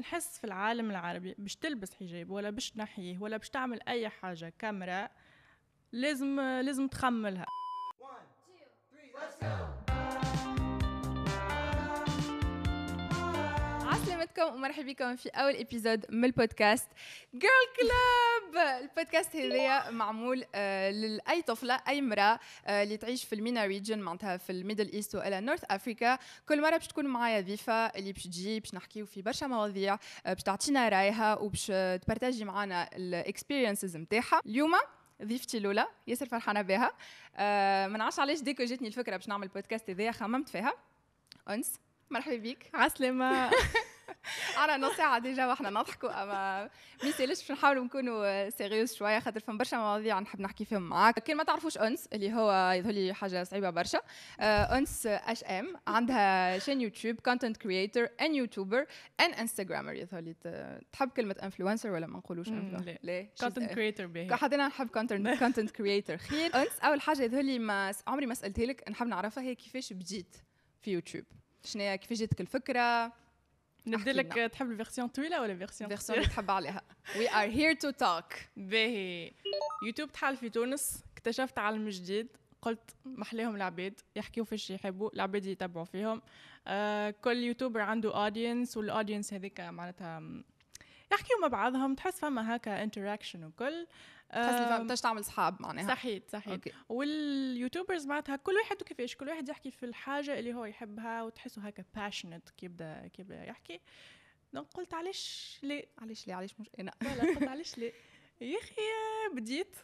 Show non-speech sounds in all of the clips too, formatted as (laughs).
نحس في العالم العربي باش تلبس حجاب ولا باش تنحيه ولا باش تعمل أي حاجة كامرأة لازم لازم تخمم لها. عسلامتكم ومرحبا بكم في أول episode من البودكاست Girl Club البودكاست هذايا معمول آه، لأي طفلة أي امرأة آه، اللي تعيش في ال MENA region معناتها في ال Middle East وال North Africa كل مرة باش تكون معايا ضيفة اللي باش تجي باش نحكيو في برشا مواضيع آه، باش تعطينا رأيها وباش ت partager معنا ال experiences نتاعها. اليوم ضيفتي الأولى ياسر فرحانة بها. ما نعرفش علاش d'un coup جاتني الفكرة باش نعمل بودكاست هذايا خممت فيها. أنس مرحبا بك عسلامة. (laughs) أنا نص ساعة déjà وإحنا نضحكوا أما ما يسالش باش نحاولوا نكونوا serious شوية؟ خاطر فما برشا مواضيع نحب نحكي فيهم معاك. كان ما تعرفوش أنس اللي هو يظهر لي حاجة صعيبة برشا آه، أنس H.M. عندها chaîne YouTube content creator and YouTuber and Instagrammer يظهر لي. تحب كلمة influencer ولا ما نقولوش لا. ليه؟ content creator باهي حتى أنا نحب content content creator خير. أنس أول حاجة يظهر لي ما عمري ما سالتها لك نحب نعرفها هي كيفاش بديت في يوتيوب شنو كيفاش جاتك الفكرة؟ نبدأ لك تحب ال version طويلة ولا version version اللي تحب عليها we are here to talk باهي. يوتيوب تحل في تونس. اكتشفت عالم جديد. قلت محليهم العباد يحكيو فيش يحبوا. العباد يتبعوا فيهم. آه كل YouTuber عنده audience وال audience هذيك معناتها يحكيوا مع بعضهم. تحس فما هكا interaction وكل. تحس لي تعمل صحاب معناها. صحيح صحيح okay. وال YouTubers معناتها كل واحد وكيفاش كل واحد يحكي في الحاجة اللي هو يحبها وتحسه هكا passionate كي يبدا كي يبدا يحكي. donc قلت علاش ليه؟ علاش ليه؟ علاش مش أنا لا. قلت علاش ليه؟ (laughs) يا أخي بديت.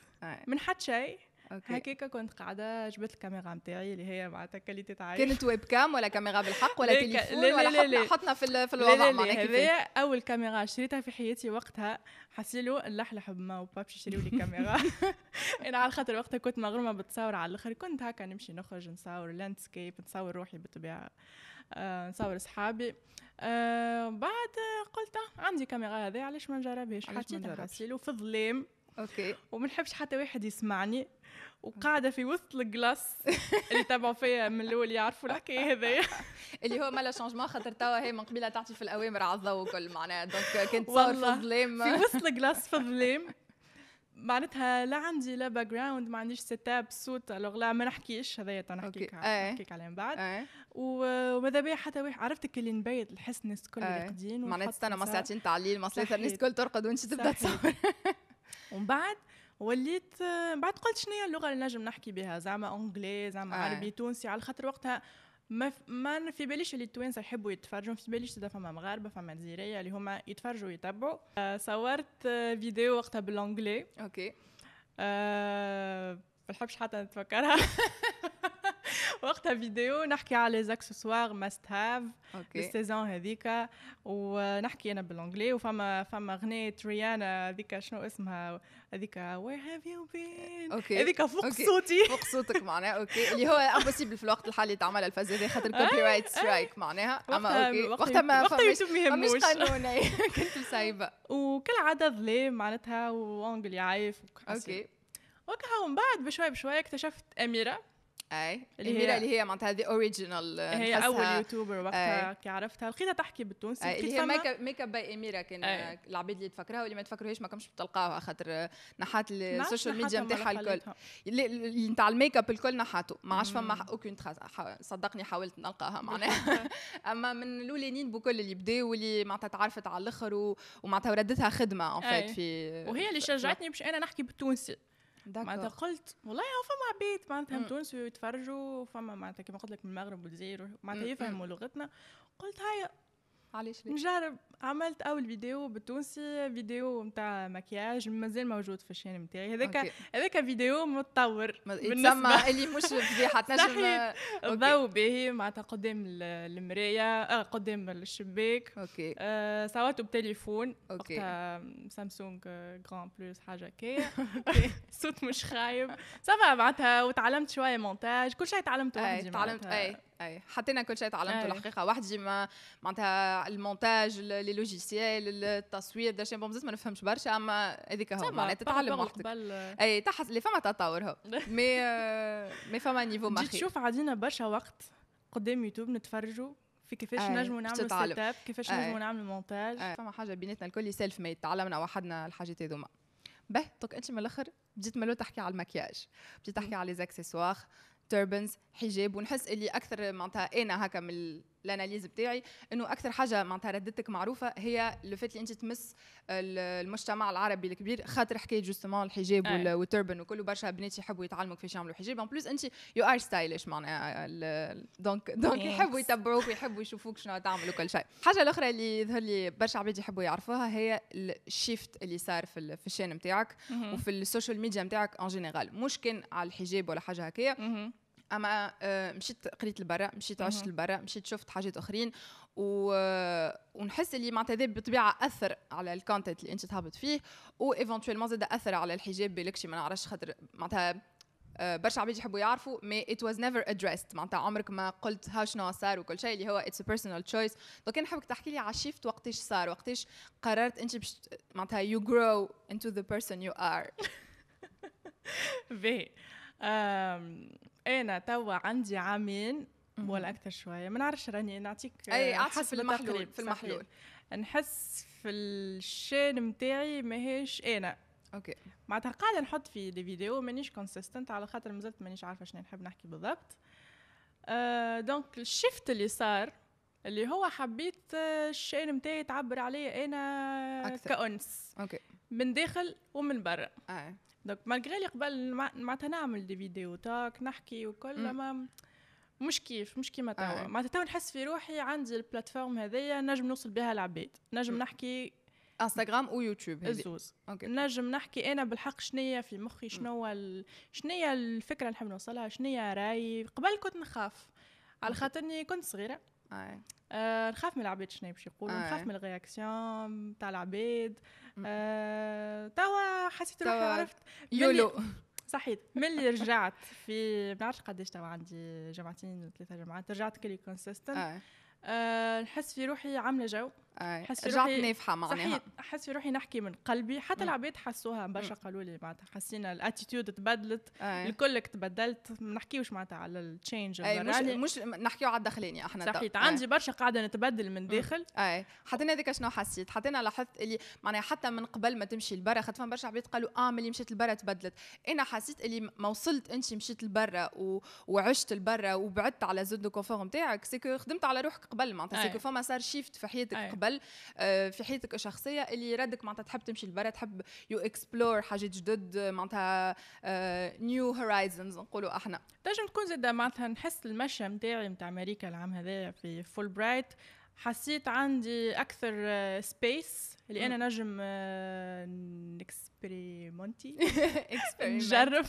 من حد شيء. okay. هكاك كنت قاعدة جبت الكاميرا نتاعي اللي هي معناتها quality تاع كانت webcam ولا كاميرا بالحق ولا (laughs) تليفون لا لا ولا لا حطنا في في الوضع معناها هذايا أول كاميرا شريتها في حياتي وقتها. حسيلو نلحلح بماما وبابا يشريو لي كاميرا. (laughs) أنا على خاطر وقتها كنت مغرومة بتصور على الآخر. كنت هكا نمشي نخرج نصور landscape نصور روحي بالطبيعة. آه نصور أصحابي. آه بعد قلت آه، عندي كاميرا هذه علاش ما نجربهاش؟ حطيتها حسيلو في الظلام. OK. وما نحبش حتى واحد يسمعني. وقاعدة في وسط الجلاس اللي تابعوا فيا من الأول يعرفوا الحكاية هذايا (laughs) اللي هو مالا changement خاطر توا هي من قبيلة تعطي في الأوامر على الضوء وكل معناها. donc كنت تصور في الظلام في وسط الجلاس في الظلام معناتها لا عندي لا background ما عنديش setup صوت الوغ لا ما نحكيش. هذايا تنحكيك نحكيك عليه من بعد. وماذا بيا حتى واحد عرفتك اللي نبيت الحس الناس الكل راقدين معناتها تستنى ما ساعتين تعليل ما الناس الكل ترقد وانت تبدأ تصور. ومن بعد وليت بعد قلت شنو هي اللغة اللي نجم نحكي بها؟ زعما اونجلي زعما آه. عربي تونسي. على خاطر وقتها ما ما في باليش اللي التوانسة يحبوا يتفرجوا. في باليش زاد فما مغاربة فما جزيريه اللي هما يتفرجوا ويتبعوا آه صورت فيديو وقتها بال anglais OK. آه ما نحبش حتى نتفكرها. (laughs) وقتها فيديو نحكي على les accessoires must have ال saison هذيك. ونحكي أنا بال anglais وفما فما أغنية ريهانا هذيك شنو اسمها؟ هذيك where have you been OK. هذيك فوق OK. صوتي. فوق صوتك معناها أوكي. اللي هو impossible في الوقت الحالي تعمل الفازة خاطر copyright strike معناها. أما OK. وقتها ما يوتيوب ما مش قانون (laughs) كنت مسايبه وكالعادة ظلام معناتها و anglais عايف OK. وكها ومن بعد بشوي بشوي اكتشفت أميرة. أي. اللي هي اللي هي معناتها هذه original هي أول youtuber وقتها كي عرفتها. لقيتها تحكي بالتونسي اللي هي makeup makeup by أميرة كان العباد اللي تفكرها واللي ما تفكروهاش ما كمش بتلقاوها خاطر نحات ال social media نتاعها الكل. نتاع الميك اب الكل نحاتو. ما عادش فما aucun صدقني حاولت نلقاها (laughs) معناها. أما من الأولانيين بكل اللي بداوا واللي معناتها تعرفت على الآخر ومعناتها وردتها خدمة ان في وهي اللي شجعتني باش أنا نحكي بالتونسي. معناتها قلت والله هو فما عباد معناتها تونسي يتفرجوا فما معناتها كما قلت لك من المغرب والجزائر معناتها يفهموا لغتنا. قلت هيا علاش؟ نجرب. عملت أول فيديو بالتونسي فيديو نتاع مكياج مازال موجود في الشين نتاعي هذاك هذاك فيديو متطور. يتسمى (laughs) اللي مش فضيحة (laughs) تنجم الضوء باهي معناتها قدام المراية آه قدام الشباك. OK. آه صوته بتليفون OK. سامسونج Grand Plus حاجة (laughs) كي صوت مش خايب. ça va معناتها وتعلمت شوية مونتاج كل شيء تعلمته وحدي تعلمت أي أي. حطينا كل شيء تعلمته الحقيقة. وحدي ما معناتها ال montage les logiciels التصوير داش bon ما نفهمش برشا أما هذيك هو معناتها تتعلم وحدك اي تحس اللي فما تطور هو. (laughs) مي مي فما niveau مخي تشوف عادينا برشا وقت قدام يوتيوب نتفرجوا في كيفاش أي، نجموا نعملوا تتعلم. setup كيفاش أي. نجموا نعملوا مونتاج آه، فما حاجة بيناتنا الكل self-made تعلمنا وحدنا الحاجات هذوما. به donc أنت من الأخر بديت ملو تحكي على المكياج. بديت تحكي على les accessoires turbans حجاب ونحس اللي أكثر معناتها أنا هكا من ال analyse بتاعي إنه أكثر حاجة معناتها ردتك معروفة هي le fait اللي أنت تمس ال- المجتمع العربي الكبير خاطر حكاية justement الحجاب وال turban وكله برشا بنات يحبوا يتعلموا كيفاش يعملوا حجاب en plus أنت you are stylish معناها donc donc. يحبوا يتبعوك ويحبوا يشوفوك شنو تعمل وكل شيء الحاجة الأخرى اللي يظهر لي برشا عباد يحبوا يعرفوها هي ال shift اللي صار في في ال chaîne نتاعك. وفي ال social media نتاعك en général مش كان على الحجاب ولا حاجة هكايا. أما آه، مشيت قريت لبرا مشيت عشت. لبرا مشيت شفت حاجات أخرين و... آه، ونحس اللي معناتها هذا بالطبيعه أثر على ال content اللي أنت تهبط فيه و éventuellement زاد أثر على الحجاب بالكشي ما نعرفش خاطر معناتها آه، برشا عباد يحبوا يعرفوا mais it was never addressed معناتها عمرك ما قلت ها شنو صار وكل شيء اللي هو it's a personal choice أنا نحبك تحكي لي على ال shift وقتاش صار وقتاش قررت أنت باش معناتها you grow into the person you are باهي. أنا توا عندي عامين ولا أكثر شوية. ما نعرفش راني نعطيك أي آه، اعطي حسب في المحلول في. المحلول. نحس في ال chaîne متاعي ماهيش أنا. OK. معناتها قاعدة نحط في des vidéos مانيش consistent على خاطر مازلت مانيش عارفة شنو نحب نحكي بالضبط. آه donc ال shift اللي صار اللي هو حبيت آه، ال chaîne متاعي تعبر عليه أنا أكثر. كأنس. OK. من داخل ومن برا. آه. donc malgré قبل مع- معناتها نعمل des vidéos تاك نحكي وكل. ما مش كيف مش كيما توا آه. معناتها توا نحس في روحي عندي ال platform هذيا نجم نوصل بها العباد نجم. نحكي انستغرام ويوتيوب الزوز نجم نحكي أنا بالحق شنية في مخي شنو ال... شنية الفكرة اللي نحب نوصلها شنية رأيي قبل كنت نخاف على. خاطرني كنت صغيرة آه. آه نخاف من العباد شنو باش يقولوا آه. نخاف من ال réaction تاع العباد. آه توا حسيت روحي عرفت. YOLO. صحيح ملي رجعت في ما نعرفش قداش توا عندي جمعتين ثلاثة جمعات رجعت كلي consistent آه. آه نحس في روحي عاملة جو. حس رجعت نافحه معناها. صحيح احس في روحي نحكي من قلبي. حتى. العباد حسوها برشا قالوا لي معناتها حسينا ال attitude تبدلت. الكلك تبدلت. ما نحكيوش معناتها على ال change مش مش نحكيو على الداخليني إحنا آه. عندي برشا قاعدة نتبدل من داخل. أي. حتى أنا هذيك شنو حسيت؟ حتى أنا لاحظت اللي معناها حتى من قبل ما تمشي لبرا خاطر برشا عباد قالوا آه ملي مشيت لبرا تبدلت. أنا حسيت اللي ما وصلت أنت مشيت لبرا و... وعشت لبرا وبعدت على zone de confort نتاعك c'est que خدمت على روحك قبل معناتها. c'est que فما صار shift في حياتك. قبل آه في حياتك الشخصية اللي ردك معناتها تحب تمشي لبرا تحب you explore حاجات جدد معناتها new horizons نقولوا أحنا. تنجم تكون زاد معناتها نحس المشى متاعي متاع أمريكا العام هذايا في فولبرايت حسيت عندي أكثر space اللي أنا نجم آه، ن expérimenter (laughs) نجرب.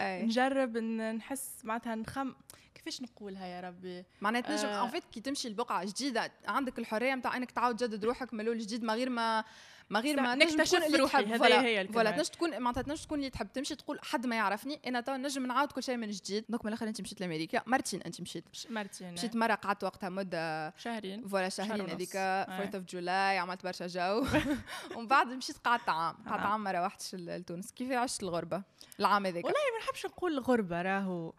نجرب نحس معناتها نخم. كيفاش نقولها يا ربي؟ معناها تنجم آه. en fait كي تمشي لبقعة جديدة عندك الحرية نتاع إنك تعاود تجدد روحك من الأول جديد ما غير ما ما غير ما نكتشف روحي، تحب. هذه هي. voilà تنجم تكون معناتها تنجم تكون اللي تحب. تمشي تقول حد ما يعرفني. أنا تو نجم نعاود كل شيء من جديد. donc من الأخر أنت مشيت لأمريكا. مرتين أنت مشيت. مرتين مشيت مرة قعدت وقتها مدة. شهرين. voilà شهر شهرين. هذيك. أي. 4 of July عملت برشا جو. (laughs) ومن بعد مشيت قعدت عام. قعدت آه. عام ما روحتش لتونس. كيف عشت الغربة؟ العام هذاك. والله ما نحبش نقول الغربة راهو.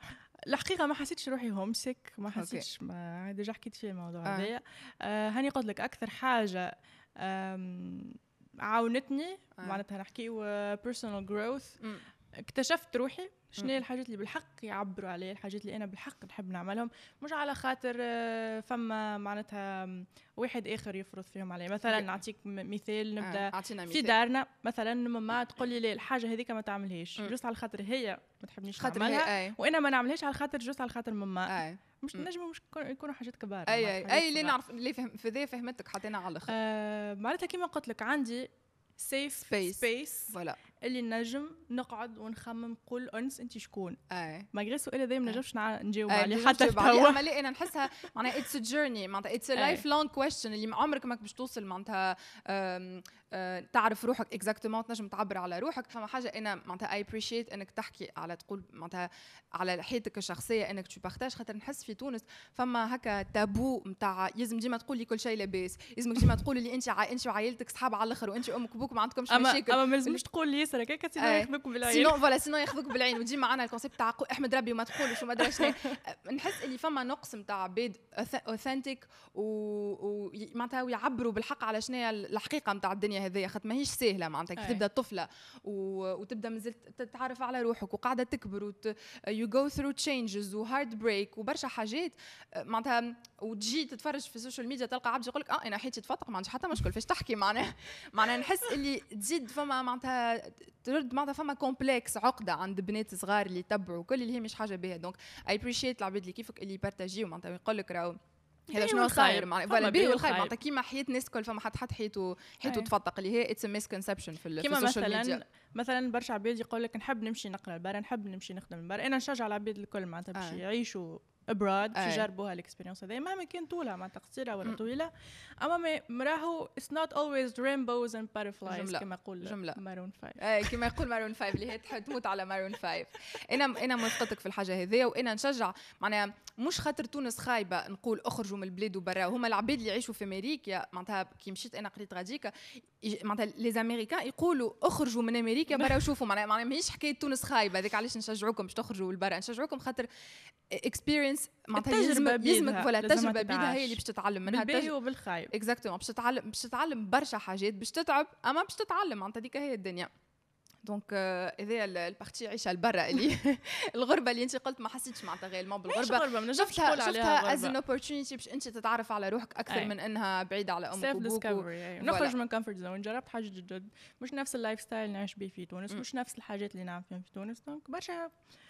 الحقيقة ما حسيتش روحي homesick ما حسيتش ما déjà حكيت فيه الموضوع آه. هذايا. آه هاني قلت لك أكثر حاجة عاونتني آه. معناتها نحكيو personal growth. اكتشفت روحي شنو الحاجات اللي بالحق يعبروا علي الحاجات اللي أنا بالحق نحب نعملهم مش على خاطر آه، فما معناتها واحد آخر يفرض فيهم علي مثلا. نعطيك مثال آه، نبدا أعطينا في دارنا مثلا ماما تقول لي لا الحاجة هذيك ما تعملهاش. juste على خاطر هي ما تحبنيش خاطر نعملها وأنا ما نعملهاش على خاطر juste على خاطر ماما مش. نجموا مش يكون- يكونوا حاجات كبار أي أي أي اللي. نعرف اللي فهم في ذا فهمتك حطينا على الآخر آه معناتها كيما قلت لك عندي safe Space. space voilà اللي نجم نقعد ونخمم نقول أنس انت شكون؟ أي. malgré السؤال هذا ما نجمش نجاوب عليه حتى توا. لا أنا نحسها معناها it's journey معناتها it's. lifelong question اللي عمرك ما باش توصل معناتها آه، تعرف روحك exactement تنجم تعبر على روحك. فما حاجة أنا معناتها I appreciate إنك تحكي على تقول معناتها على حياتك الشخصية إنك tu partages خاطر نحس في تونس فما هكا تابو نتاع لازم ديما تقول لي كل شيء لاباس. لازم ديما تقول لي انت. انت وعائلتك صحاب على الآخر وانت أمك بوك ما عندكمش مشاكل. أما ما لازمش تقول ياسر هكاك sinon. ياخذوك بالعين sinon voilà sinon ياخذوك بالعين ودي معنا ال concept تاع أحمد ربي وما تقولش وما ادري شنو (laughs) نحس اللي فما نقص نتاع عباد authentique ومعناتها يعبروا بالحق على شنو الحقيقة نتاع الدنيا هذيا خاطر ماهيش سهلة معناتها كي. تبدأ طفلة وتبدأ مازلت تتعرف على روحك وقاعدة تكبر. you go through changes و heartbreak وبرشا حاجات معناتها وتجي تتفرج في ال social media تلقى عبد يقول لك آه أنا حياتي تفتق ما عنديش حتى مشكل فاش تحكي معناها معناها نحس اللي تزيد فما معناتها ترد معناتها فما complexe عقدة عند بنات صغار اللي يتبعوا كل اللي هي مش حاجة باهيه donc I appreciate العباد اللي كيفك اللي ي partage يو معناتها يقول لك راهو هذا شنو معناها فما voilà باهي والخير. معناتها كيما حياة الناس الكل فما حد حد حياته حياته أي. تفتق اللي هي it's misconception في, كيما ال social مثلا ميديا مثلا برشا عباد يقول لك نحب نمشي نقرأ لبرا نحب نمشي نخدم لبرا أنا نشجع العباد الكل معناتها باش آه. يعيشوا abroad باش. يجربوا هال experience هذه. مهما كان طولها معناتها قصيرة ولا. طويلة. أما ما- ما راهو it's not always and butterflies جملة. كما يقول جملة. Maroon Five أي كما يقول Maroon 5 اللي هي تموت على Maroon 5 أنا أنا موافقتك في الحاجة هذيا وأنا نشجع. معناها مش خاطر تونس خايبة نقول اخرجوا من البلاد وبرا. هما العباد اللي يعيشوا في أمريكا معناتها كي مشيت أنا قريت غاديكا معناتها les Américains يقولوا اخرجوا من أمريكا برا وشوفوا. معناها ماهيش حكاية تونس خايبة. هذاك علاش نشجعوكم باش تخرجوا لبرا. نشجعوكم خاطر experience معناتها التجربة يلزمك بيدها، voilà التجربة بيدها هي. اللي باش تتعلم منها. بالباهي وبالخايب exactement باش تتعلم باش تتعلم برشا حاجات باش تتعب أما باش تتعلم معناتها ديك هي الدنيا. donc آه، هذا ال- ال partie عيشها لبرا. اللي (laughs) الغربة اللي أنت قلت ما حسيتش معناتها بالغربة. ما نجمش شفتها شفتها as an opportunity باش أنت تتعرف على روحك أكثر أي. من إنها بعيدة على أمك وأبوك و- نخرج من comfort zone جربت حاجة جديد مش نفس ال lifestyle اللي نعيش به في تونس. مش نفس الحاجات اللي نعمل فيهم في تونس. donc برشا.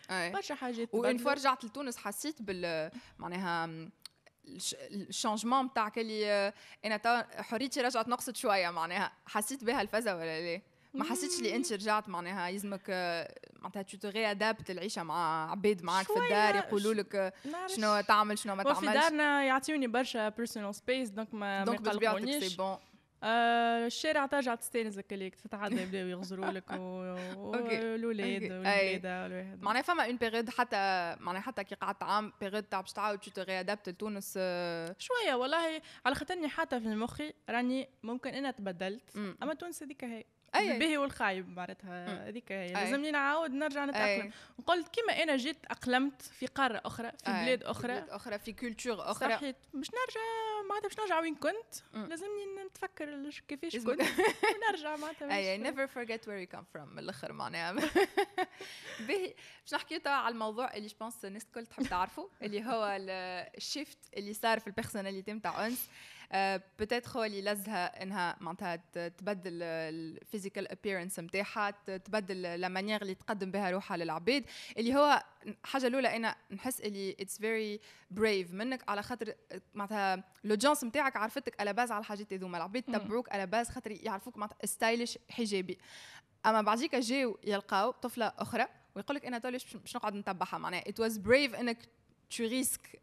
برشا حاجات تبدلوا. fois رجعت لتونس حسيت بال معناها ال changement بتاعك اللي آه، أنا حريتي رجعت نقصت شوية معناها حسيت بها الفازة ولا لا؟ ما حسيتش اللي أنت رجعت معناها يلزمك آه، معناتها tu adaptes العيشه مع عباد معاك في الدار يقولوا لك آه،. شنو تعمل شنو ما تعملش دارنا يعطيوني برشا personal space donc ما ما donc سي يقلقونيش آه الشارع ترجع تستانس هكاك تتعدى يبداو يغزروا لك. (laughs) والولاد. والولاده والواحد معناها فما une période حتى معناها حتى كي قعدت عام période تاع باش تعاود tu te réadaptes لتونس آه، شوية والله على خاطرني حتى في مخي راني ممكن أنا تبدلت. أما تونس هذيك هي. الباهي والخايب. معناتها. هذيك. لازمني نعاود نرجع نتأقلم. أي. وقلت كيما أنا جيت أقلمت في قاره أخرى في أي. بلاد أخرى. بلاد أخرى في culture أخرى. صحيت. باش نرجع معناتها باش نرجع وين كنت. لازمني نتفكر كيفاش كنت. (laughs) ونرجع معناتها أي never forget where you come from من الأخر معناها. (laughs) باهي. باش نحكيو توا على الموضوع اللي je pense الناس الكل تحب تعرفه اللي هو ال shift اللي صار في ال personality نتاع أنس. peut-être هو اللي لزها إنها معناتها تبدل ال physical appearance نتاعها تبدل la manière اللي تقدم بها روحها للعباد اللي هو حاجة الأولى أنا نحس اللي it's very brave منك على خاطر معناتها l'audience نتاعك عرفتك على base على الحاجات هذوما. العباد. تبعوك على base خاطر يعرفوك معناتها stylish حجابي. أما بعديك جاو يلقاو طفلة أخرى ويقول لك أنا تو ليش باش نقعد نتبعها؟ معناها it was brave إنك tu risques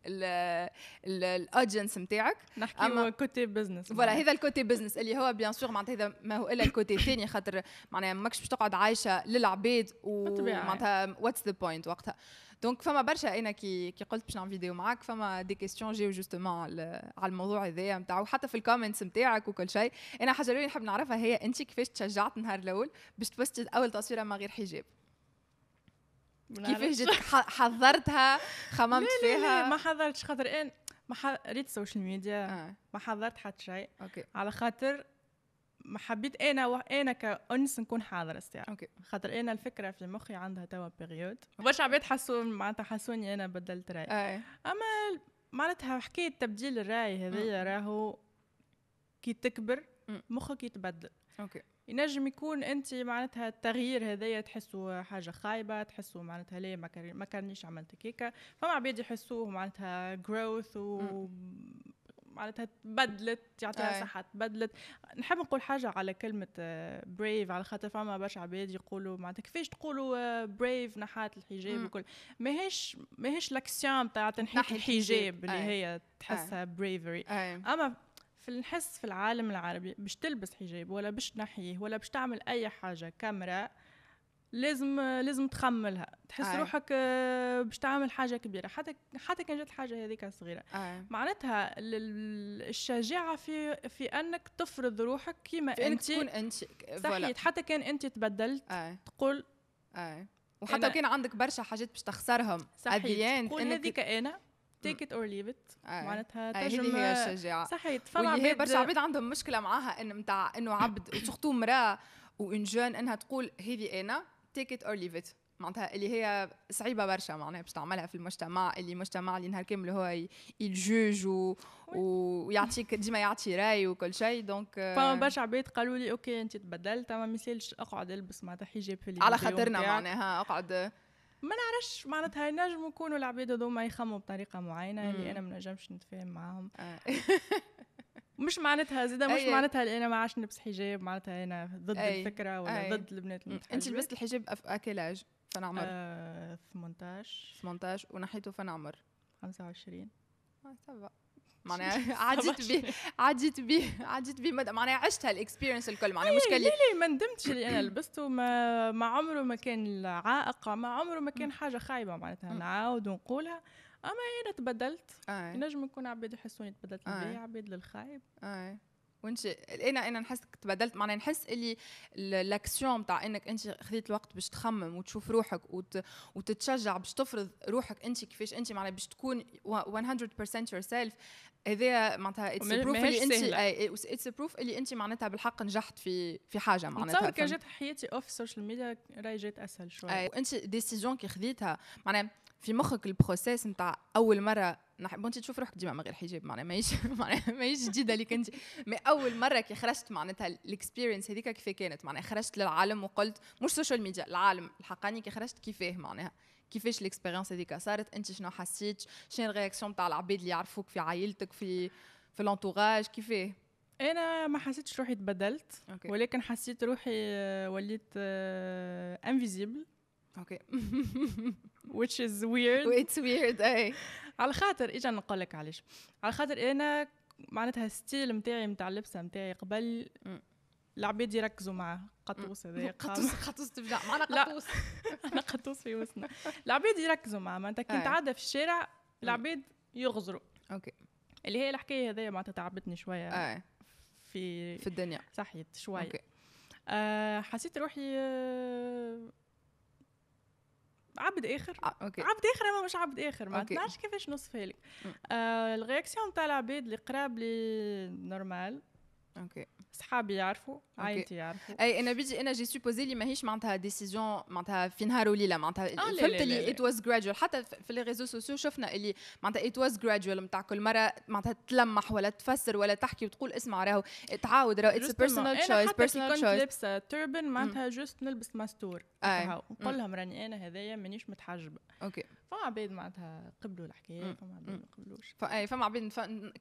ال audience نتاعك نحكيو أما- côté business voilà هذا ال côté business اللي هو bien sûr معناتها هذا ما هو إلا ال côté (coughs) الثاني خاطر معناها ماكش باش تقعد عايشة للعباد. ومعناتها what's the point وقتها. donc فما برشا أنا كي كي قلت باش نعمل فيديو معاك فما des questions جاو justement على الموضوع هذايا نتاعو حتى في ال comments نتاعك وكل شيء. أنا حاجة الاولى نحب نعرفها هي أنت كيفاش تشجعت النهار الأول باش تبوستي أول تصويرة من غير حجاب؟ كيفاش جيت حضرتها (laughs) خممت لا لا فيها؟ ما حضرتش خاطر إن ما ح... ريت ال social media آه. ما حضرت حتى شيء. okay. على خاطر ما حبيت أنا و... أنا كأنس نكون حاضرة الساعة okay. خاطر أنا الفكرة في مخي عندها توا période برشا عباد حسوا معناتها حسوني أنا بدلت رأي. اي معناتها حكاية تبديل الرأي هذيا راهو كي تكبر. مخك يتبدل. okay. ينجم يكون أنت معناتها التغيير هذايا تحسوا حاجة خايبة تحسوا معناتها ليه ما كان ما كانش عملت كيكه فما عباد يحسوه معناتها growth و معناتها تبدلت يعطيها. صحة تبدلت نحب نقول حاجة على كلمة brave على خاطر فما برشا عباد يقولوا معناتها كيفاش تقولوا brave نحات الحجاب. وكل ماهيش ماهيش l'action تاع تنحية نحي الحجاب. اللي. هي تحسها bravery أما في نحس في العالم العربي باش تلبس حجاب ولا باش تنحيه ولا باش تعمل أي حاجة كاميرا لازم لازم تخملها. تحس أي. روحك آه، باش تعمل حاجة كبيرة. حتى حتى كان جات الحاجة هذيك صغيره أي. معناتها ال- ال- الشجاعة في في أنك تفرض روحك كيما أنت. تكون أنت. صحيح. حتى كان أنت تبدلت أي. تقول أي. وحتى كان عندك برشا حاجات باش تخسرهم. صحيح. تقول هذيك أنا. take it or leave it. معناتها هذه هي الشجاعه صحيح فما هي برشا عباد عندهم مشكلة معاها إن متاع إنه عبد (coughs) و surtout مرأة و une jeune إنها تقول هذه أنا take it or leave it معناتها اللي هي صعيبة برشا معناها باش تعملها في المجتمع اللي مجتمع اللي نهار كامل هو يجوج و... ويعطيك ديما يعطي رأي وكل شيء. donc فما برشا عباد قالوا لي أوكي أنت تبدلت ما يسالش أقعد ألبس معناتها حجاب في على خاطرنا. معناها أقعد علاش معناتها ينجموا يكونوا العباد هذوما يخموا بطريقة معينة. اللي أنا ما نجمش نتفاهم معاهم آه. (laughs) مش معناتها زيدا مش أي. معناتها اللي أنا ما عادش نلبس حجاب معناتها أنا ضد أي. الفكرة ولا أي. ضد البنات أنت المتحجبات لبست الحجاب اكلاج فنعمر آه 18 18 ونحيته فنعمر 25 آه، ça va معناها عديت به عديت به عديت به مدى معناها عشت هال experience الكل. معناها مش كان ليه ما ندمتش اللي أنا لبسته؟ ما ما عمره ما كان عائق ما عمره ما كان حاجة خايبة معناتها. نعاود ونقولها أما أنا تبدلت. آه. ينجم يكون عباد يحسوني تبدلت آه. للبيع عباد للخايب. اي وانت أنا أنا نحس تبدلت معناها نحس اللي l'action تاع انك انت خذيت الوقت باش تخمم وتشوف روحك وت... وتتشجع باش تفرض روحك انت كيفاش انت معناها باش تكون و- 100% yourself هذا معناتها it's proof اللي. انت it's proof اللي انت معناتها بالحق نجحت في في حاجة معناتها نتصور كان؟ جات حياتي off ال social media راهي جات أسهل شوية اي وانت décision كي خذيتها معناها في مخك ال process نتاع أول مرة نحب انت تشوف روحك ديما من غير حجاب معناها ماهيش (laughs) معناها ماهيش جديدة ليك انت (laughs) mais أول مرة كي خرجت معناتها ال experience هذيك كيف كانت؟ معناها خرجت للعالم وقلت مش social media العالم الحقاني كي خرجت كيفاه معناها؟ كيفاش ال experience هذيك صارت؟ أنت شنو حسيت؟ شنو ال réaction تاع العباد اللي يعرفوك في عائلتك في في ال entourage كيفاه؟ أنا ما حسيتش روحي تبدلت ولكن حسيت روحي آه، وليت invisible okay (laughs) which is weird. what's weird اي على خاطر إجا نقول لك علاش. على خاطر أنا معناتها ال style نتاعي نتاع اللبسة نتاعي قبل. العباد يركزوا معاه. قطوس قام (laughs) قطوس قطوس. تفجع معنا. قطوس. أنا (laughs) قطوس في وسطنا. العباد يركزوا معاه. معناتها كي. نتعدى في الشارع العباد يغزروا. okay اللي هي الحكاية هذيا معناتها تعبتني شوية اي في في الدنيا. صحيت شوية okay آه حسيت روحي آه عبد آخر آه، okay عبد آخر أما مش عبد آخر ما okay. نعرفش كيفاش نوصفها لك. آه ال réaction تاع العباد اللي قراب لي normal أوكي صحابي يعرفوا عائلتي يعرفوا أي أنا بيجي أنا جي سوبوزي لي ماهيش معناتها ديسيزيون معناتها في نهار وليله معناتها آه، لا، فهمت لا، لا، اللي لا. ات واز جرادوال حتى في لي ريزو سوسيو شفنا اللي معناتها ات واز جرادوال نتاع كل مرة معناتها تلمح ولا تفسر ولا تحكي وتقول اسمع راهو تعاود راهو اتس. بيرسونال تشويس بيرسونال كنت تشويس لابسة توربن معناتها جوست نلبس. هكا نقول لهم راني أنا هذايا مانيش متحجبة أوكي فما عباد معناتها قبلوا الحكاية. فما عباد. ما قبلوش فما عباد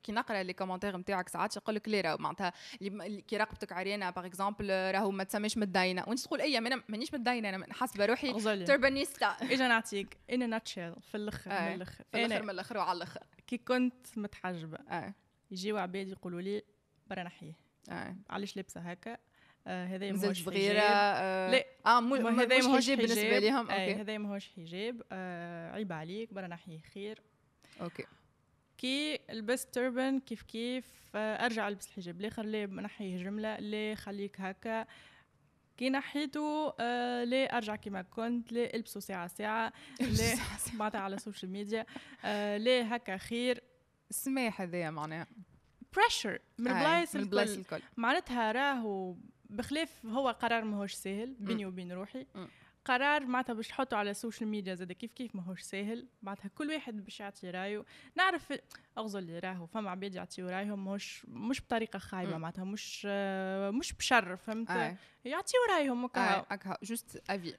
كي نقرأ les commentaires نتاعك ساعات يقول لك راهو معناتها اللي كي رقبتك عريانه par exemple راهو ما تسميش متدينه وانت تقول اي أنا مانيش متدينه أنا حاسبة روحي turbanista (laughs) إجا نعطيك in a nutshell في الأخر. من الأخر. في الأخر من الأخر وعلى الأخر. كي كنت متحجبة اي يجيو عباد يقولوا لي برا نحية. اي علاش لابسة هكا؟ آه هذا ماهوش صغيرة حجاب. آه. لا. آه مو هذا ماهوش حجاب بالنسبة لهم okay. هذا ماهوش حجاب. آه عيب عليك برا نحية خير. okay. كي لبست turban كيف كيف أرجع ألبس الحجاب. لا نحيه جمله لا خليك هكا؟ كي نحيته آه لا أرجع كما كنت؟ لا البسه ساعة ساعة؟ لا معناتها على ال social media آه لا هكا خير؟ السماح هذايا معناها. pressure من البلايص الكل. معناتها راهو بخلاف هو قرار ماهوش ساهل بيني وبين روحي. مم. قرار معناتها باش تحطه على ال social media زاد كيف كيف ماهوش ساهل. معناتها كل واحد باش يعطي رأيه. نعرف أغزر اللي راهو فما عباد يعطيو رأيهم مش مش بطريقة خايبة. معناتها مش آه، مش بشر فهمت؟ اي يعطيو رأيهم اي هكا هكا juste avis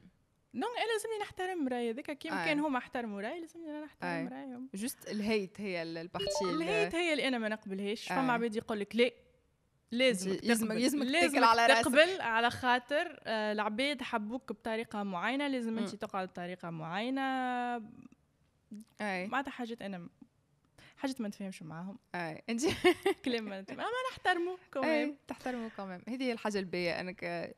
donc أنا لازمني نحترم راي هذاك كيما. كان هما احترموا راي لازمني أنا نحترم أي. رأيهم. juste ال hate هي ال- ال partie ال- ال hate هي اللي أنا ما نقبلهاش. أي. فما عباد يقول لك لا. لازم تاكل لازم على. تقبل على خاطر آه، العباد حبوك بطريقة معينة لازم انت. تقعد بطريقة معينة. أي. معناتها حاجات أنا حاجات ما نتفاهمش معاهم. أي. انت (laughs) كلام ما نتفاهم اما نحترمه كمان كمان هذه هي الحاجة الباهية أنك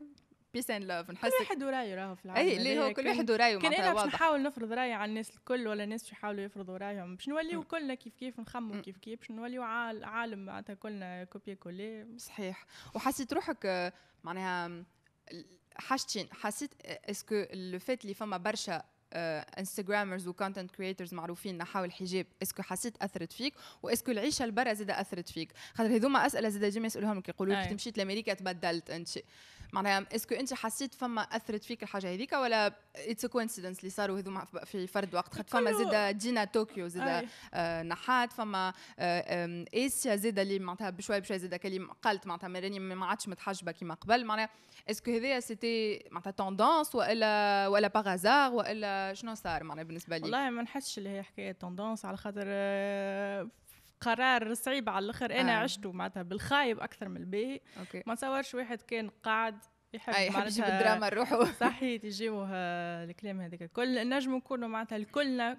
peace and love كل نحس واحد ورايه راهو في العالم. اي اللي هو. كل واحد ورايه كان أنا باش نحاول نفرض رايي على الناس الكل ولا الناس باش يحاولوا يفرضوا رأيهم. باش نوليو كلنا كيف كيف نخموا مم. كيف كيف. باش نوليو عال- عالم معناتها كلنا copier-coller. صحيح. وحسيت روحك آه، معناها حاجتين. حسيت est-ce que le fait اللي فما برشا Instagrammers و content creators معروفين نحاو الحجاب est-ce que حسيت أثرت فيك؟ و est-ce que العيشة لبرا زاد أثرت فيك؟ خاطر هذوما أسئلة زاد ديما يسألوهم لك يقولوا لك. تمشيت لأمريكا تبدلت أنت معناها est-ce que أنت حسيت فما أثرت فيك الحاجة هذيك ولا it's coincidence اللي صاروا هذوما في فرد وقت؟ خاطر فما كله- زاد دينا طوكيو زاد أي. آه، نحات فما آه، آسيا زاد اللي معناتها بشوي بشوي زاد كلي قالت معناتها مراني ما عادش متحجبة كيما قبل. معناها est-ce que هذايا c'était معناتها tendance وإلا ولا par hasard وإلا شنو صار معناها بالنسبة لي والله ما نحسش اللي هي حكاية tendance على خاطر آه، قرار صعيب على الآخر. أنا آه. عشته معناتها بالخايب أكثر من الباهي ما نتصورش واحد كان قاعد يحب يحب يجيب معناتها الدراما لروحه. (laughs) صحيح يجيبوه الكلام هذاك الكل. نجم نكونوا معناتها الكلنا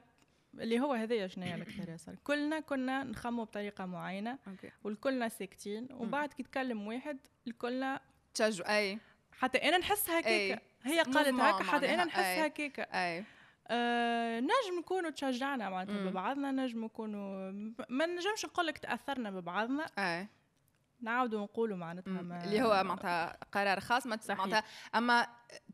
اللي هو هذايا شنو هي الاكثر ياسر كلنا كنا نخموا بطريقة معينة. أوكي. والكلنا ساكتين. وبعد كي تكلم واحد الكلنا تشجع أي. حتى أنا نحس أي. هكاكا هي قالت هكا حتى. أنا نحس أي. آه نجم نكونوا تشجعنا معناتها. ببعضنا نجم نكونوا ما نجمش نقول لك تأثرنا ببعضنا اي نعاودوا نقولوا معناتها. ما اللي هو معناتها قرار خاص ما. معناتها أما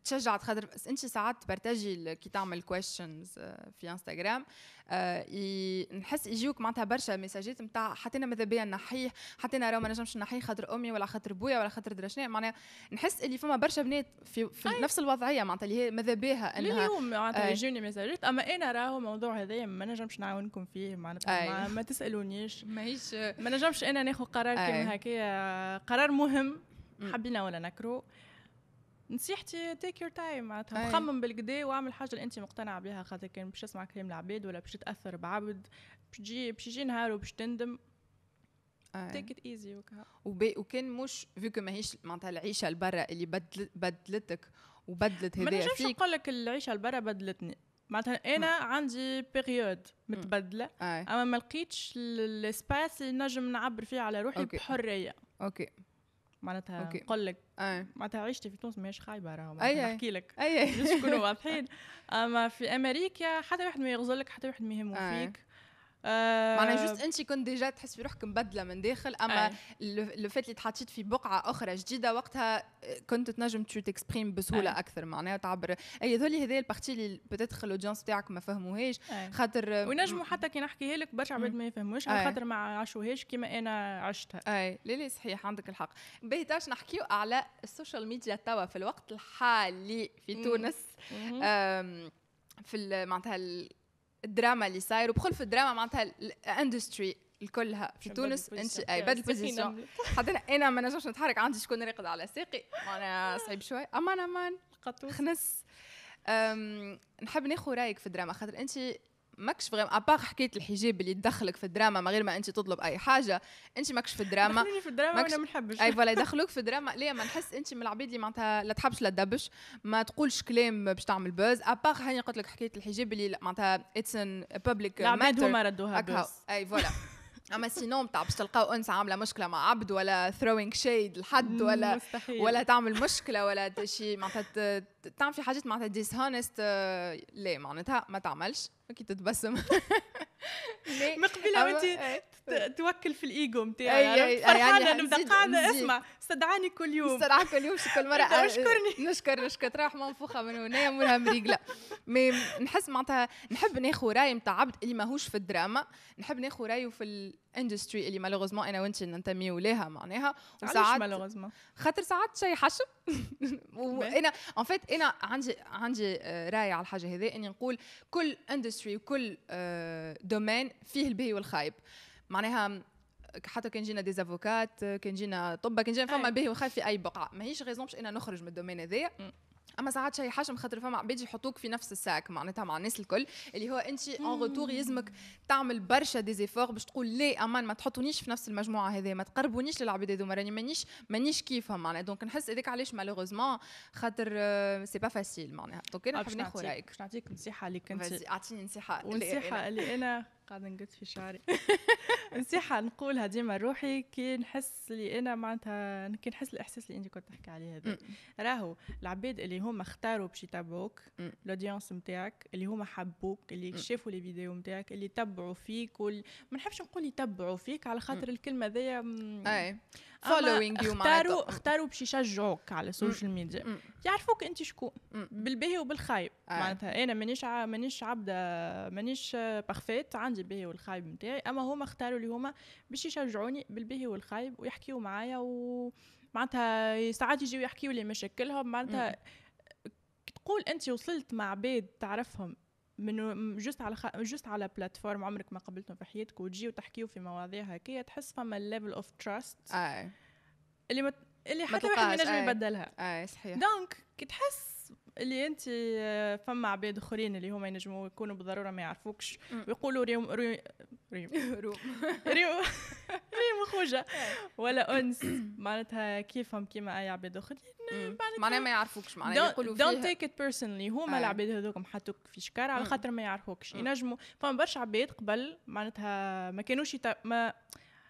تشجعت خاطر انت ساعات تـ partagi ال- كي تعمل questions في انستغرام آه، نحس يجيوك معناتها برشا messages ات نتاع حطينا ماذا بيا نحيه حطينا راه ما نجمش نحيه خاطر أمي ولا خاطر بويا ولا خاطر درا شنو معناها نحس اللي فما برشا بنات في, في نفس الوضعية معناتها اللي هي ماذا بيها إنها لليوم معناتها أي. يجوني messages ات أما أنا راهو الموضوع هذايا ما نجمش نعاونكم فيه معناتها. ما, ما تسألونيش ماهيش ما نجمش أنا ناخذ قرار. كيما هكايا قرار مهم. حبينا ولا نكرو نصيحتي take your time معناتها. خمم بالكدا واعمل حاجة اللي أنت مقتنع بها خاطر كان باش تسمع كلام العباد ولا باش تأثر بعبد باش تجي باش يجي نهار وباش تندم. take it easy وكان مش فيكو ماهيش معناتها العيشة لبرا اللي بدل بدلتك وبدلت ما هذايا نجمش فيك نقول لك العيشة البرا بدلتني معناتها أنا عندي période متبدلة. أما ما لقيتش ال space اللي نجم نعبر فيه على روحي okay. بحرية okay معناتها okay. نقول لك آه. معناتها عيشتي في تونس ماهيش خايبة راهو أي معناتها أي. نحكي لك اي باش نكونوا واضحين أما في أمريكا حتى واحد ما يغزلك حتى واحد ما يهمو آه. فيك آه معناها just انت كنت déjà تحس في روحك مبدله من داخل أما آه. le fait اللي تحطيت في بقعة أخرى جديدة وقتها كنت تنجم تو t'exprime بسهولة آه. أكثر معناها تعبر أي هذولي هذه ال partie اللي بتدخل ال audience تاعك ما فهموهاش آه. خاطر وينجموا حتى كي نحكيها لك برشا عباد ما يفهموش. على خاطر ما عاشوهاش كيما أنا عشتها أي لا لا صحيح عندك الحق باهي تاش نحكيو على ال social media توا في الوقت الحالي في. تونس في معناتها الدراما اللي صاير وبخل في الدراما معناتها ال industry الكلها في تونس انت أي بدل position حتى أنا ما نجمش نتحرك عندي شكون راقد على ساقي أنا صعيب شوي. أمان أمان خنس. نحب ناخذ رأيك في الدراما خاطر أنت ماكش vraiment à part حكايه الحجاب اللي تدخلك في الدراما من غير ما أنت تطلب أي حاجة أنت ماكش في الدراما. دخلوني في الدراما ماكش- وأنا ما نحبش. أي voilà يدخلوك في دراما ليه ما نحس أنت من العباد اللي معناتها لا تحبش لا تدبش ما تقولش كلام باش تعمل buzz à part هاني قلت لك حكايه الحجاب اللي معناتها it's in public العباد هما ردوها أي voilà. (laughs) أما sinon بتاع باش تلقاو انثى عاملة مشكلة مع عبد ولا throwing shade لحد ولا مستحيل ولا تعمل مشكلة ولا ت- شي معناتها تعمل في حاجات معناتها dishonest لا معناتها ما تعملش كي تتبسم (laughs) ليه؟ (laughs) مقبلة وانت إيه. توكل في الإيجو نتاعي فرحانه يعني قاعدة. اسمع استدعاني كل يوم. استدعاك اليوم شي كل (laughs) مرة أنت أشكرني. نشكر نشكر تروح منفوخة من هنا مولها مريقله mais نحس معناتها نحب ناخذ رأي نتاع عبد اللي ماهوش في الدراما. نحب ناخذ رأيه في ال industry اللي malheureusement أنا وانت ننتميو لها معناها. وساعات malheureusement خاطر ساعات شيء حشم. وأنا en fait أنا عندي عندي آه، رأي على الحاجة هذه إني نقول كل industry وكل domaine فيه الباهي والخايب. معناها حتى كان جينا des avocats كان جينا طب كان جينا فما. الباهي والخايب في أي بقعة. ماهيش raison باش إنا نخرج من ال domaine هذايا. أما ساعات شيء حشم خاطر فما عباد يحطوك في نفس ال sac معناتها مع الناس الكل اللي هو أنت en retour يلزمك تعمل برشا d'efforts باش تقول ليه أمان ما تحطونيش في نفس المجموعة هذه ما تقربونيش للعباد هذوما راني مانيش مانيش كيفهم معناها. donc نحس هذاك علاش malheureusement خاطر c'est pas facile معناها. donc أنا آه، نحب ناخذ رأيك. باش نعطيك نصيحة اللي كنت أعطيني نصيحة ونصيحه اللي أنا قاعدة نقص في شعري. (laughs) نصيحة نقولها ديما روحي كي نحس اللي أنا معناتها كي نحس الإحساس اللي أنت كنت تحكي عليه هذا. راهو العباد اللي هما اختاروا باش يتبعوك ال audience نتاعك اللي هما حبوك اللي شافوا les vidéos نتاعك اللي تبعوا فيك وال... ما نحبش نقول يتبعوا فيك على خاطر الكلمة ذي أي. following you اختاروا اختاروا باش يشجعوك على ال social media يعرفوك أنت شكون بالباهي وبالخايب. معناتها أنا مانيش مانيش عبدة مانيش parfaite عندي الباهي والخايب نتاعي أما هما اختاروا اللي هما باش يشجعوني بالباهي والخايب ويحكيوا معايا و معناتها ساعات يجيو يحكيوا لي مشاكلهم معناتها تقول أنت وصلت مع عباد تعرفهم من just على خ... just على platform عمرك ما قابلتهم في حياتك وتجيو تحكيو في مواضيع هكايا تحس فما level of trust اللي مت... اللي حتى واحد ما ينجم يبدلها. اي صحيح. donc كي تحس اللي أنت فما عباد آخرين اللي هما ينجموا يكونوا بالضروره ما يعرفوكش. ويقولوا ريم ريم ريم (laughs) ريم. (laughs) ريم ريم خوجة. (laughs) ولا أنس. (clears throat) معناتها كيفهم كيما أي عباد آخرين. معناها ما يعرفوكش معناها يقولوا فيها. don't take it personally هما العباد هذوك حطوك في شكار على خاطر ما يعرفوكش. ينجموا. فما برشا عباد قبل معناتها ما كانوش ما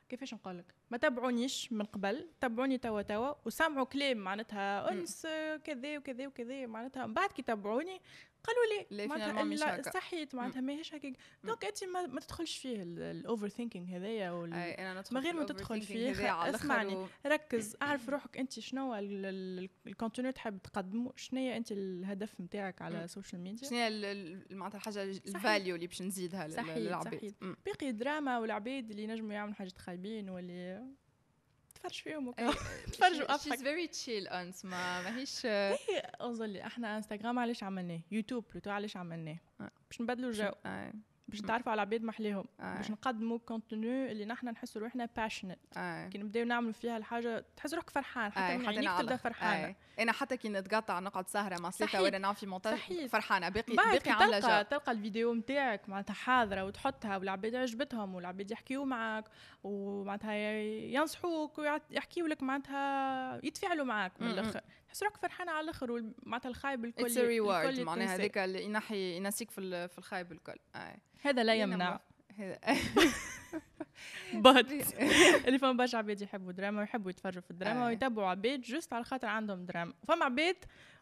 كيفاش نقول لك ما تابعونيش من قبل تابعوني توا توا وسمعوا كلام معناتها أنس كذا وكذا وكذا معناتها من بعد كي تابعوني قالوا لي معناتها صحيت معناتها ماهيش هكاك. donc انت ما, ما تدخلش فيه ال overthinking هذايا من غير ما تدخل فيه اسمعني. ركز (coughs) اعرف روحك انت شنو ال contenu تحب تقدمه شنو هي انت الهدف نتاعك على ال social media شنو هي معناتها الحاجة الفاليو اللي باش نزيدها للعباد باقي دراما والعباد اللي ينجموا يعملوا حاجات خايبين واللي تفرج فيهم (laughs) تفرجوا أضحك. شيز فيري تشيل انس ما ماهيش (laughs) هي اظن إحنا انستغرام علاش عملناه. يوتيوب بلوتو علاش عملناه. باش نبدلوا الجو. باش نتعرفوا على عباد محليهم آه. باش نقدموا كونتوني اللي نحن نحسوا روحنا باشنت آه. كي نبداو نعملوا فيها الحاجة تحس روحك فرحان حتى آه. من عينيك تبدأ فرحانة. آه. أنا حتى كي نتقطع نقعد سهره مع سليطه ولا نعمل في مونتاج فرحانة. باقي باقي عاملة تلقى تلقى الفيديو نتاعك معناتها حاضرة وتحطها والعباد عجبتهم والعباد يحكيوا معك ومعناتها ينصحوك ويحكيوا لك معناتها يتفاعلوا معك من الآخر. تحس روحك فرحانة على الآخر معناتها الخايب الكل it's reward معناها هذيك اللي ينحي ينسيك في الخايب الكل. هذا لا يمنع. but (laughs) (laughs) اللي فما برشا عباد يحبوا دراما ويحبوا يتفرجوا في الدراما ويتبعوا عباد just على خاطر عندهم دراما. فما عباد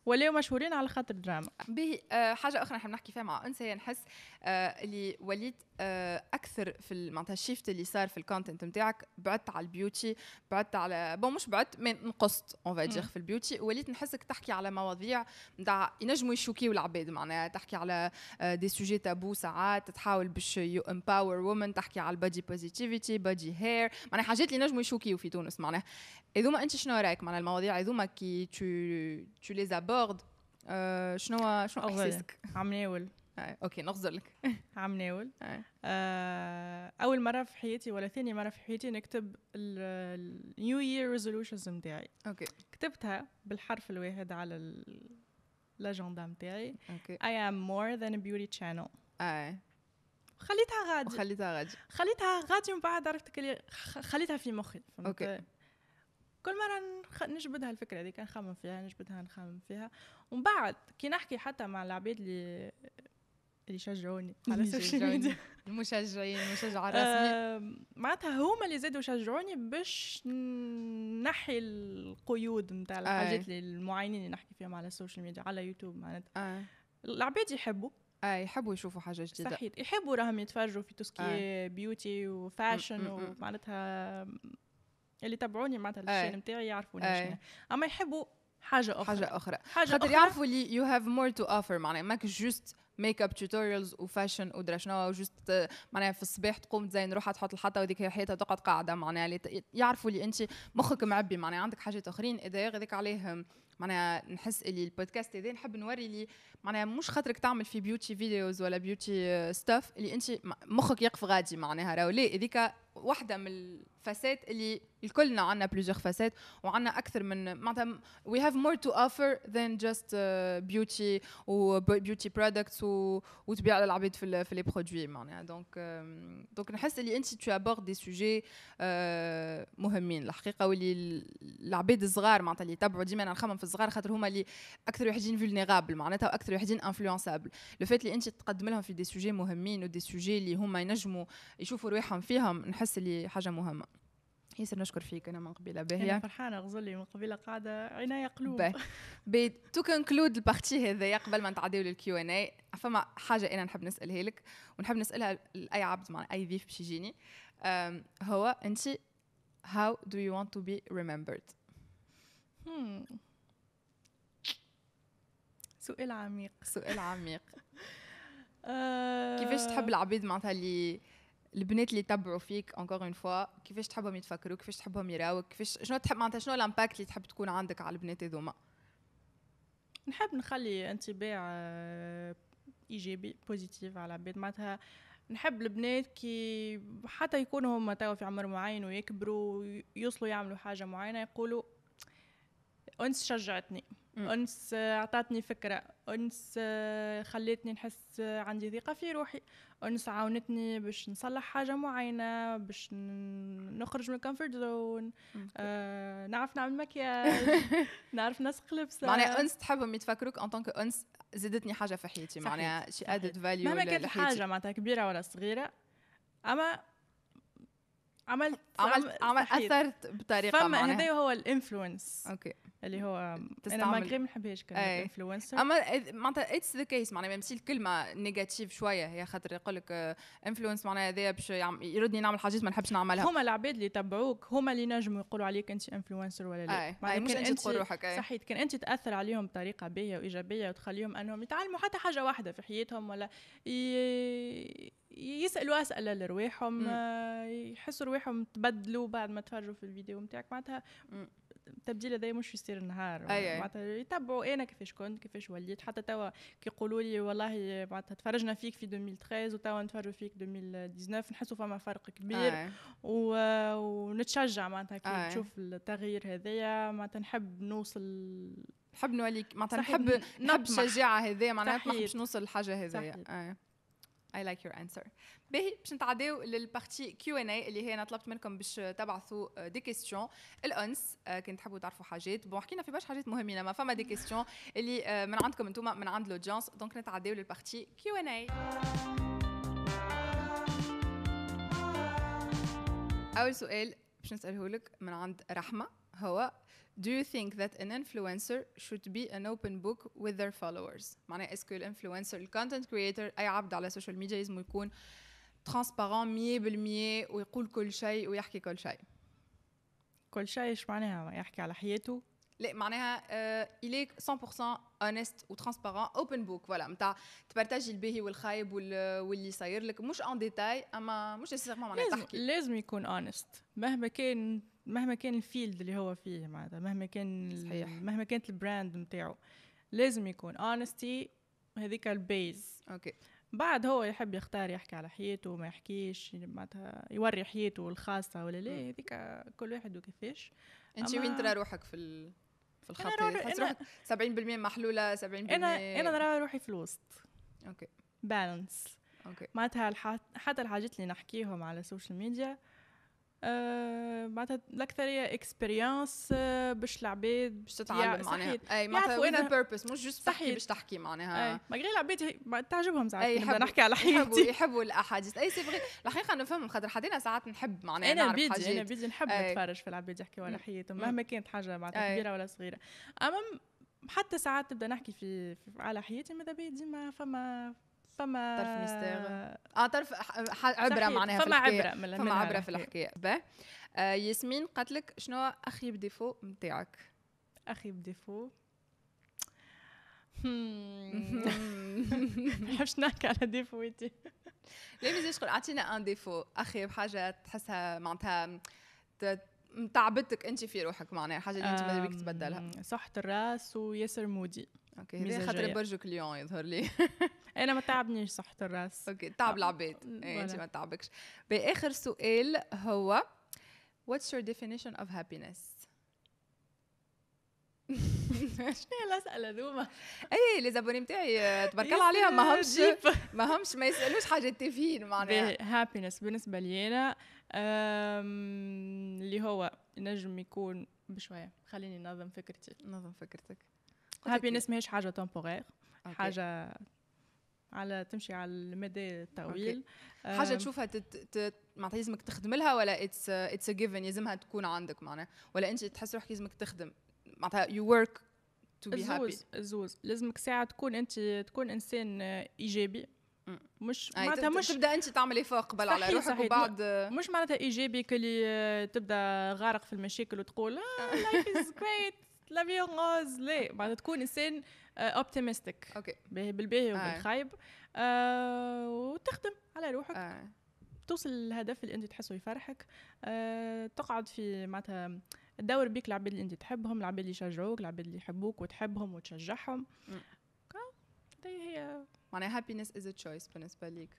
ولاو مشهورين على خاطر دراما. باهي آه حاجة أخرى نحب نحكي فيها مع انسه هي نحس آه اللي وليت آه أكثر في معناتها ال shift اللي صار في ال content نتاعك بعدت على ال beauty بعدت على bon مش بعدت mais نقصت on va dire في ال beauty. وليت نحسك تحكي على مواضيع نتاع ينجموا يـ choquer يو العباد معناها تحكي على des sujets tabous ساعات تحاول باش you empower women تحكي على ال body positivity body hair معناها حاجات اللي ينجموا يـ choquer يو في تونس معناها. هذوما أنت شنو رأيك؟ معناها المواضيع هذوما كي تو تو لي ابورد شنو شنو أحساسك؟ عم ناول أوكي نغزر لك. (laughs) عم ناول آه. أول مرة في حياتي ولا ثاني مرة في حياتي نكتب النيو يير ريزولوشنز نتاعي أوكي. كتبتها بالحرف الواحد على الاجندا نتاعي أوكي. I am more than a beauty channel. اي خليتها غادي. خليتها غادي. خليتها غادي ومن بعد عرفت خليتها في مخي. أوكي. كل مرة نجبدها الفكرة هذيك نخمم فيها نجبدها نخمم فيها. ومن بعد كي نحكي حتى مع العباد اللي اللي يشجعوني على ال social media المشجعين. المشجع (laughs) الرسمي. معناتها هما اللي زادوا يشجعوني باش نحي القيود نتاع الحاجات اللي المعينين اللي نحكي فيهم على ال social media على يوتيوب معناتها. العباد يحبوا. اي يحبوا يشوفوا حاجة جديدة. صحيح يحبوا راهم يتفرجوا في tout ce qui beauty و fashion ومعناتها اللي تابعوني معناتها ال chaîne نتاعي يعرفوني شنو. أما يحبوا حاجة أخرى. حاجة أخرى. حاجة خاطر يعرفوا اللي you have more to offer معناها ماك just makeup tutorials و fashion ودرا شنو و just معناها في الصباح تقوم تزين روحها تحط الحطه وذيك هي حياتها تقعد قاعدة. معناها يعرفوا اللي أنت مخك معبي. معناها عندك حاجات أخرين. إذا هذاك عليه معناها نحس اللي البودكاست هذا نحب نوري اللي معناها مش خاطرك تعمل في beauty videos ولا beauty stuff اللي أنت مخك يقف غادي. معناها راهو ليه؟ هذيك واحدة من facettes اللي الكلنا عندنا plusieurs facettes وعندنا أكثر من معناتها we have more to offer than just uh, beauty و beauty products و وتبيع للعباد في في les produits معناها. donc donc نحس اللي أنت abordes des sujets uh, مهمين. الحقيقة واللي العباد الصغار معناتها اللي يتبعوا ديما نخمم في الصغار خاطر هما اللي أكثر وحدين vulnérables معناتها وأكثر وحدين influençables لو فات اللي أنت تقدم لهم في دي سوجي مهمين ودي سوجي اللي هما ينجموا يشوفوا رواحهم فيهم نحس اللي حاجة مهمة. ياسر نشكر فيك أنا من قبيلة باهية. أنا فرحانة غزلي من قبيلة قاعدة عناية قلوب. باهي. تو كونكلود البارتي هذايا قبل ما نتعداو للكيو إن اي فما حاجة أنا نحب نسألها لك ونحب نسألها لأي عبد مع أي ضيف باش يجيني. هو أنت do you want to be remembered hmm. سؤال عميق. سؤال عميق. (laughs) كيفاش تحب العباد معناتها اللي البنات اللي يتبعوا فيك encore une fois كيفاش تحبهم يتفكروا كيفاش تحبهم يراوك كيفاش شنو تحب معناتها شنو ال impact اللي تحب تكون عندك على البنات هذوما؟ نحب نخلي انطباع آه، إيجابي positive على العباد معناتها نحب البنات كي حتى يكونوا هما توا في عمر معين ويكبروا يوصلوا يعملوا حاجة معينة يقولوا انس شجعتني. أنس اعطتني فكرة. أنس آه، خلتني نحس عندي ثقة في روحي. أنس عاونتني باش نصلح حاجة معينة باش نخرج من ال comfort zone آه نعرف نعمل مكياج (laughs) نعرف نسق لبسه معناها أنس تحبهم يتفكروك en tant que أنس زادتني حاجة في حياتي. معناها شي added value مهما كانت حاجة معناتها كبيرة ولا صغيرة أما عملت عملت عمل أثرت بطريقة فما هذا هو ال influence. OK. اللي هو أنا ما ما نحبهاش كلمة influencer. أما معناتها it's the case معناها même si الكلمة négative شوية هي خاطر يقول لك influence معناها هذايا باش يردني نعمل حاجات ما نحبش نعملها. هما العباد اللي يتبعوك هما اللي نجموا يقولوا عليك أنت influencer ولا لا. أي. مش أنت تقول روحك أي. صحيح كان أنت تأثر عليهم بطريقة باهية وإيجابية وتخليهم أنهم يتعلموا حتى حاجة واحدة في حياتهم ولا ي... يسألوا أسئلة لرواحهم يحسوا رواحهم تبدلوا بعد ما تفرجوا في الفيديو نتاعك معناتها التبديل هذا مش يصير النهار معناتها يتبعوا أنا كيفاش كنت كيفاش وليت. حتى توا كيقولوا لي والله معناتها تفرجنا فيك في 2013 وتوا نتفرجوا فيك 2019 نحسوا فما فرق كبير. أي. و... ونتشجع معناتها كي نشوف التغيير هذايا. معناتها نحب نوصل نحب نوليك معناتها نحب نحب الشجاعة هذيا معناتها نحب نوصل للحاجه هذيا I like your answer. باهي باش نتعداو لل partie Q&A اللي هي أنا طلبت منكم باش تبعثوا des questions لأنس كان تحبوا تعرفوا حاجات. bon حكينا في برشا حاجات مهمين ما فما des questions اللي من عندكم أنتم من عند l'audience donc نتعداو لل partie Q&A أول سؤال باش نساله لك من عند رحمة. هو Do you think that an influencer should be an open book with their followers؟ معناها est-ce que ال influencer ال content creator أي عبد على ال social media لازم يكون transparent 100% ويقول كل شيء ويحكي كل شيء؟ كل شيء إيش معناها؟ يحكي على حياته؟ لا معناها like 100% honest و transparent open book voilà نتاع تبارتاجي الباهي والخايب واللي صاير لك. مش en détail أما مش nécessairement معناها تحكي. لازم يكون honest مهما كان مهما كان ال field اللي هو فيه معناتها مهما كان صحيح. مهما كانت ال brand نتاعو لازم يكون honest هذيك ال base OK. بعد هو يحب يختار يحكي على حياته وما يحكيش معناتها يوري حياته الخاصة ولا لا هذيك كل واحد وكيفاش. أنت وين ترى روحك في ال... في الخط تحس روحك 70% محلولة 70% أنا أنا نرى روحي في الوسط. OK. Balance OK. معناتها حتى الحاجات اللي نحكيهم على ال social media آه، معناتها الاكثريه experience آه، باش العباد باش تتعلم. معناها. أي معناتها وين ال purpose مش juste تحكي باش تحكي معناها. ما غير العباد تعجبهم ساعات يحبوا نحكي على حياتي. يحبوا يحبوا الأحاديث. أي c'est vrai الحقيقة نفهم خاطر حتى أنا ساعات نحب معناها أنا حاجات. أنا بيجي نحب نتفرج في العباد يحكيوا على حياتهم مهما كانت حاجة معناتها كبيرة ولا صغيرة. أما حتى ساعات تبدا نحكي في, في على حياتي ماذا بيا ديما فما فما طرف ميستير آه طرف عبرة معناها فما عبرة من فما عبرة في الحكاية. به آه ياسمين قالت لك شنو أخي بديفو نتاعك أخي بديفو. نحبش نحكي على ديفويتي لا مازال شغل أعطينا أن ديفو. أخي بحاجة تحسها معناتها تعبتك انت في روحك معناها حاجة اللي انت بيك تبدلها. صحة الرأس وياسر moody. OK هذا خاطر برجك اليوم يظهر لي. (laughs) أنا ما تعبنيش صحة الراس. OK تعب العباد إيه أنت ما تعبكش. بآخر سؤال هو what's your definition of happiness (laughs) شنو الاسئله ذوما اي les abonnés نتاعي تبارك الله عليهم ما همش ما همش ما يسألوش حاجة تافهين معناها. happiness بالنسبة لي أنا اللي هو ينجم يكون بشوية. خليني ننظم فكرتي. نظم فكرتك. happiness ماهيش حاجة temporaire حاجة على تمشي على المدى الطويل حاجة تشوفها تت... معناتها لازمك تخدم لها ولا it's it's given لازمها تكون عندك معناها؟ ولا أنت تحس روحك لازمك تخدم؟ معناتها you work to be happy الزوز لازمك ساعة تكون انت تكون إنسان إيجابي. مش معناتها مش تبدأ أنت تعملي فوق قبل على روحك. وبعد. مش معناتها إيجابي كلي تبدأ غارق في المشاكل وتقول life is great la vie en rose لا معناتها تكون إنسان optimistic OK. بالباهي وبالخايب. آه وتخدم على روحك. آه. توصل للهدف اللي أنت تحسه يفرحك. آه تقعد في معناتها تدور بيك العباد اللي أنت تحبهم العباد اللي يشجعوك العباد اللي يحبوك وتحبهم وتشجعهم. هي معناها happiness is a choice بالنسبة ليك.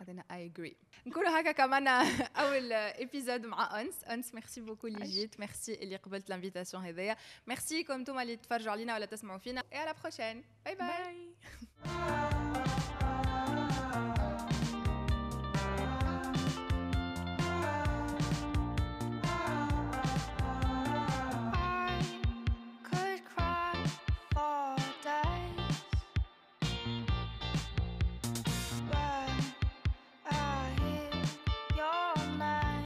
حتى أنا. I agree نكونوا هكا كملنا (laughs) أول épisode مع أنس. أنس merci beaucoup اللي جيت ميرسي اللي قبلت l'invitation هذيا. ميرسي كم أنتم اللي تفرجوا علينا ولا تسمعوا فينا. et à la prochaine bye bye, bye.